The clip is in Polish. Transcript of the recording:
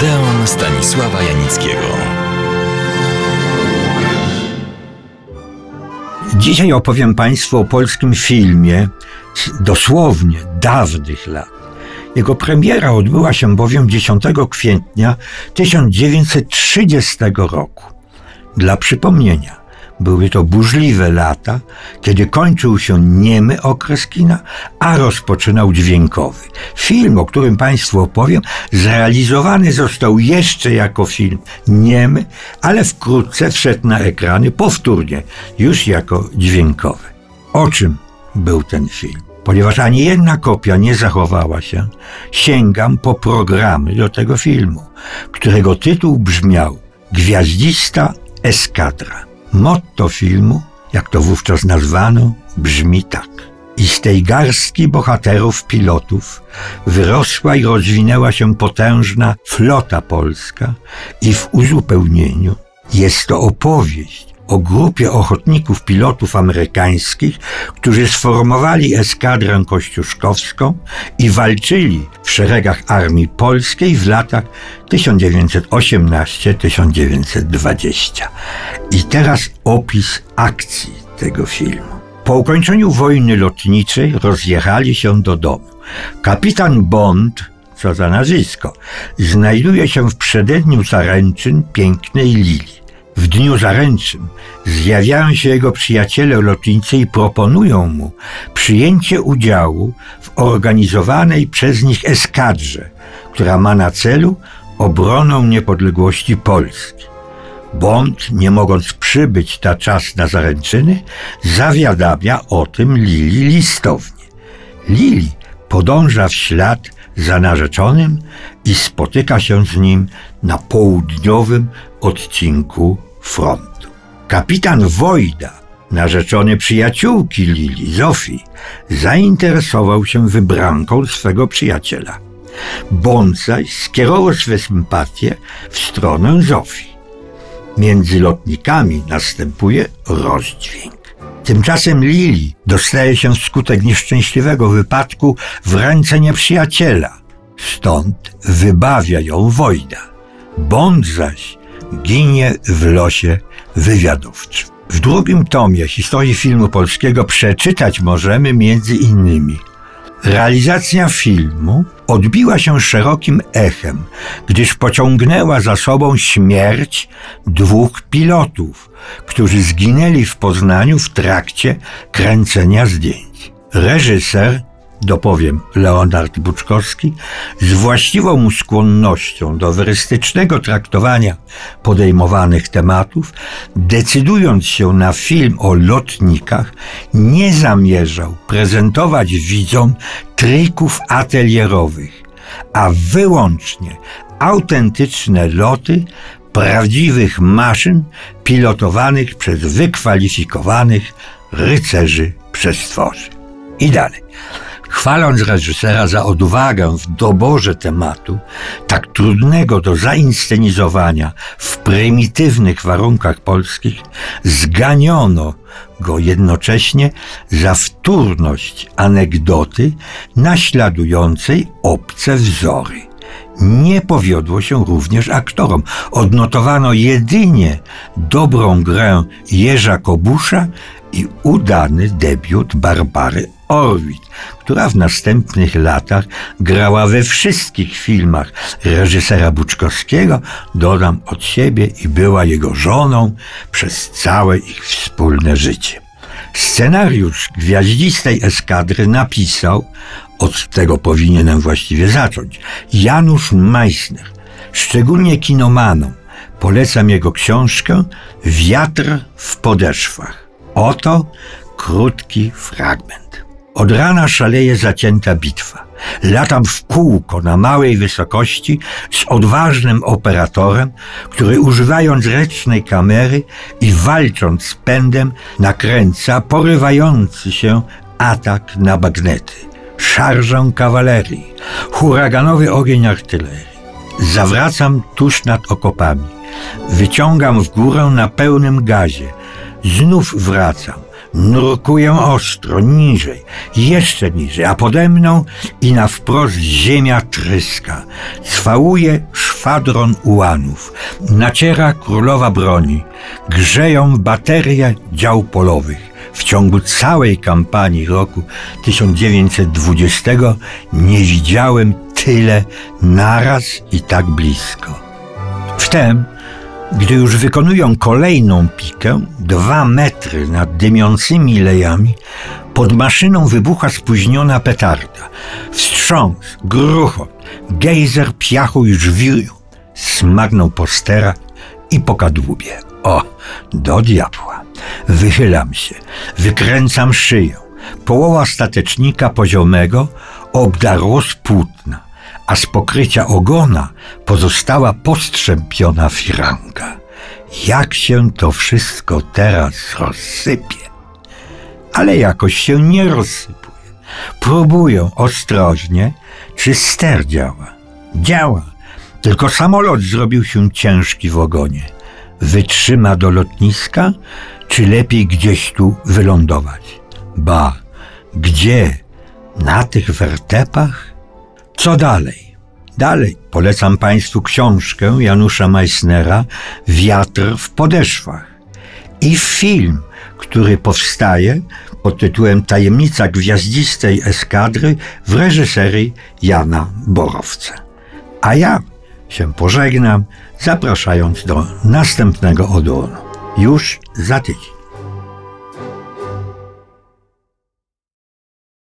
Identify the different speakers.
Speaker 1: Odeon Stanisława Janickiego.
Speaker 2: Dzisiaj opowiem Państwu o polskim filmie dosłownie dawnych lat. Jego premiera odbyła się bowiem 10 kwietnia 1930 roku. Dla przypomnienia, były to burzliwe lata, kiedy kończył się niemy okres kina, a rozpoczynał dźwiękowy. Film, o którym Państwu opowiem, zrealizowany został jeszcze jako film niemy, ale wkrótce wszedł na ekrany powtórnie, już jako dźwiękowy. O czym był ten film? Ponieważ ani jedna kopia nie zachowała się, sięgam po programy do tego filmu, którego tytuł brzmiał Gwiaździsta Eskadra. Motto filmu, jak to wówczas nazwano, brzmi tak. I z tej garstki bohaterów pilotów wyrosła i rozwinęła się potężna flota polska i w uzupełnieniu jest to opowieść o grupie ochotników pilotów amerykańskich, którzy sformowali eskadrę kościuszkowską i walczyli w szeregach Armii Polskiej w latach 1918-1920. I teraz opis akcji tego filmu. Po ukończeniu wojny lotniczej rozjechali się do domu. Kapitan Bond, co za nazwisko, znajduje się w przededniu zaręczyn pięknej Lili. W dniu zaręczym zjawiają się jego przyjaciele lotnicy i proponują mu przyjęcie udziału w organizowanej przez nich eskadrze, która ma na celu obronę niepodległości Polski. Bond, nie mogąc przybyć na czas na zaręczyny, zawiadamia o tym Lili listownie. Lili podąża w ślad za narzeczonym i spotyka się z nim na południowym odcinku frontu. Kapitan Wojda, narzeczony przyjaciółki Lili, Zofii, zainteresował się wybranką swego przyjaciela. Bond zaś skierował swe sympatie w stronę Zofii. Między lotnikami następuje rozdźwięk. Tymczasem Lili dostaje się wskutek nieszczęśliwego wypadku w ręce nieprzyjaciela. Stąd wybawia ją Wojda. Bond zaś ginie w losie wywiadowczym. W drugim tomie historii filmu polskiego przeczytać możemy między innymi Realizacja filmu odbiła się szerokim echem, gdyż pociągnęła za sobą śmierć dwóch pilotów, którzy zginęli w Poznaniu w trakcie kręcenia zdjęć. Reżyser dopowiem Leonard Buczkowski, z właściwą mu skłonnością do werystycznego traktowania podejmowanych tematów, decydując się na film o lotnikach, nie zamierzał prezentować widzom trików atelierowych, a wyłącznie autentyczne loty prawdziwych maszyn pilotowanych przez wykwalifikowanych rycerzy przestworzy. I dalej. Chwaląc reżysera za odwagę w doborze tematu, tak trudnego do zainscenizowania w prymitywnych warunkach polskich, zganiono go jednocześnie za wtórność anegdoty naśladującej obce wzory. Nie powiodło się również aktorom. Odnotowano jedynie dobrą grę Jerza Kobusza i udany debiut Barbary Orwit, która w następnych latach grała we wszystkich filmach reżysera Buczkowskiego, dodam od siebie i była jego żoną przez całe ich wspólne życie. Scenariusz Gwiaździstej Eskadry napisał, od tego powinienem właściwie zacząć, Janusz Meissner. Szczególnie kinomanom polecam jego książkę Wiatr w podeszwach. Oto krótki fragment. Od rana szaleje zacięta bitwa. Latam w kółko na małej wysokości z odważnym operatorem, który używając ręcznej kamery i walcząc z pędem nakręca porywający się atak na bagnety, szarżę kawalerii, huraganowy ogień artylerii. Zawracam tuż nad okopami. Wyciągam w górę na pełnym gazie. Znów wracam Nurkuję ostro, niżej, jeszcze niżej, a pode mną i na wprost ziemia tryska. Cwałuje szwadron ułanów, naciera królowa broni, grzeją baterie dział polowych. W ciągu całej kampanii roku 1920 nie widziałem tyle naraz i tak blisko. Wtem, gdy już wykonują kolejną pikę, dwa metry nad dymiącymi lejami, pod maszyną wybucha spóźniona petarda. Wstrząs, gruchot, gejzer piachu i żwiru smagnął po sterach i po kadłubie. O, do diabła. Wychylam się, wykręcam szyję. Połowa statecznika poziomego obdarło z płótna, a z pokrycia ogona pozostała postrzępiona firanka. Jak się to wszystko teraz rozsypie? Ale jakoś się nie rozsypuje. Próbuję ostrożnie, czy ster działa. Działa, tylko samolot zrobił się ciężki w ogonie. Wytrzyma do lotniska, czy lepiej gdzieś tu wylądować? Ba, gdzie? Na tych wertepach? Co dalej? Dalej polecam Państwu książkę Janusza Meissnera Wiatr w podeszwach i film, który powstaje pod tytułem Tajemnica gwiazdistej eskadry w reżyserii Jana Borowca. A ja się pożegnam, zapraszając do następnego odłonu. Już za tydzień.